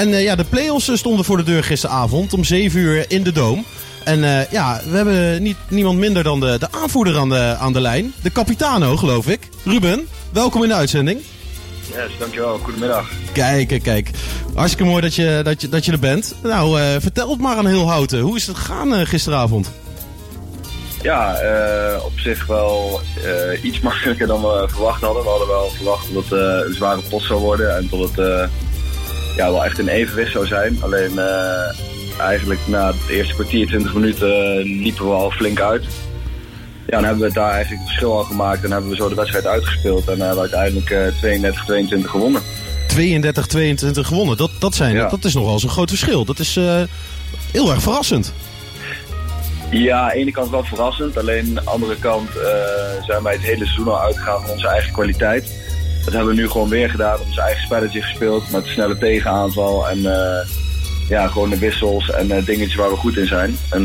En ja, de play-offs stonden voor de deur gisteravond om 7 uur in de Doom. En ja, we hebben niet, niemand minder dan de, de aanvoerder aan de, aan de lijn. De capitano, geloof ik. Ruben, welkom in de uitzending. Yes, dankjewel. Goedemiddag. Kijk, kijk. Hartstikke mooi dat je, dat je, dat je er bent. Nou, vertel het maar aan heel houten. Hoe is het gegaan gisteravond? Ja, uh, op zich wel uh, iets makkelijker dan we verwacht hadden. We hadden wel verwacht dat het uh, een zware pot zou worden en dat het ja, wel echt een evenwicht zou zijn. Alleen eigenlijk na het eerste kwartier, 20 minuten liepen we al flink uit. Ja, dan hebben we daar eigenlijk het verschil al gemaakt en hebben we zo de wedstrijd uitgespeeld. En hebben we uiteindelijk 32-22 gewonnen. 32-22 gewonnen, dat, dat, zijn, ja. dat is nogal een groot verschil. Dat is heel erg verrassend. Ja, aan de ene kant wel verrassend. Alleen aan de andere kant uh, zijn wij het hele seizoen al uitgegaan van onze eigen kwaliteit. Dat hebben we nu gewoon weer gedaan. Onze eigen spelletje gespeeld met snelle tegenaanval. En uh, ja, gewoon de wissels en uh, dingetjes waar we goed in zijn. En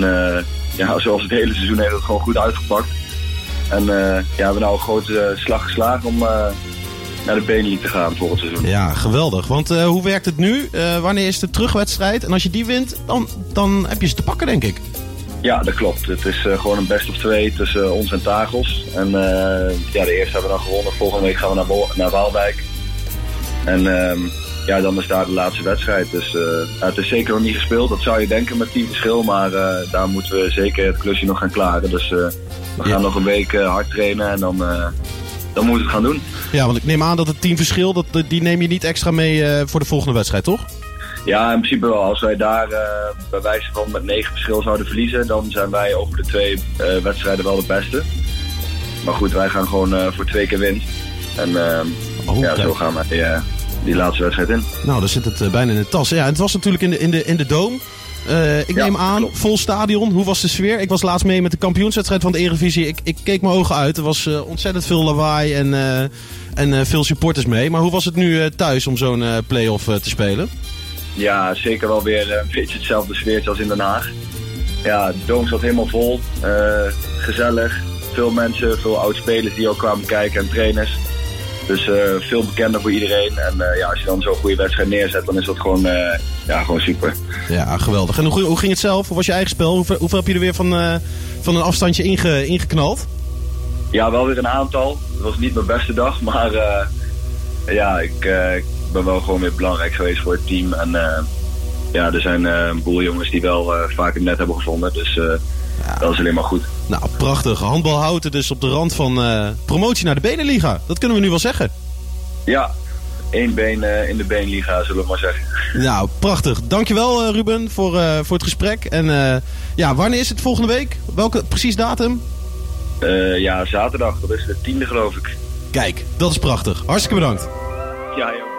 ja, zoals het hele seizoen heeft het gewoon goed uitgepakt. En ja, we hebben nou een grote slag geslagen om naar de Benelux te gaan volgend seizoen. Ja, geweldig. Want hoe werkt het nu? wanneer is de terugwedstrijd? En als je die wint, dan, dan heb je ze te pakken, denk ik. Ja, dat klopt. Het is uh, gewoon een best of twee tussen uh, ons en Tagels. En uh, ja, de eerste hebben we dan gewonnen. Volgende week gaan we naar, naar Waalwijk. En ja, dan is daar de laatste wedstrijd. Dus het is zeker nog niet gespeeld. Dat zou je denken met tien verschil. Maar daar moeten we zeker het klusje nog gaan klaren. Dus we gaan ja. nog een week hard trainen en dan, dan moeten we het gaan doen. Ja, want ik neem aan dat het team verschil, dat, die neem je niet extra mee voor de volgende wedstrijd, toch? Ja, in principe wel. Als wij daar uh, bij wijze van met negen verschil zouden verliezen, dan zijn wij over de twee uh, wedstrijden wel de beste. Maar goed, wij gaan gewoon uh, voor twee keer winst. En oh, ja, zo gaan we die, die, laatste wedstrijd in. Nou, dan zit het bijna in de tas. Ja, het was natuurlijk in de, in de, in de Doom. ik neem aan, vol stadion. Hoe was de sfeer? Ik was laatst mee met de kampioenswedstrijd van de Eredivisie. Ik, ik keek mijn ogen uit. Er was ontzettend veel lawaai en, en veel supporters mee. Maar hoe was het nu thuis om zo'n play-off te spelen? Ja, zeker wel weer een beetje hetzelfde sfeertje als in Den Haag. Ja, de Doom zat helemaal vol. Uh, gezellig. Veel mensen, veel oud-spelers die ook kwamen kijken en trainers. Dus uh, veel bekender voor iedereen. En uh, ja, als je dan zo'n goede wedstrijd neerzet, dan is dat gewoon, ja, gewoon super. Ja, geweldig. En hoe, hoe, ging het zelf? Hoe was je eigen spel? Hoeveel, hoeveel heb je er weer van, van een afstandje inge, ingeknald? Ja, wel weer een aantal. Het was niet mijn beste dag, maar ja, ik, ben wel gewoon weer belangrijk geweest voor het team. En uh, ja, er zijn uh, een boel jongens die wel uh, vaak het net hebben gevonden. Dus ja. dat is alleen maar goed. Nou, prachtig. Handbal houden dus op de rand van promotie naar de Benenliga. Dat kunnen we nu wel zeggen. Ja, één been in de Benenliga, zullen we maar zeggen. Nou, prachtig. Dankjewel Ruben voor, voor het gesprek. En ja, wanneer is het volgende week? Welke precies datum? ja, zaterdag. Dat is de tiende geloof ik. Kijk, dat is prachtig. Hartstikke bedankt. Ja, joh.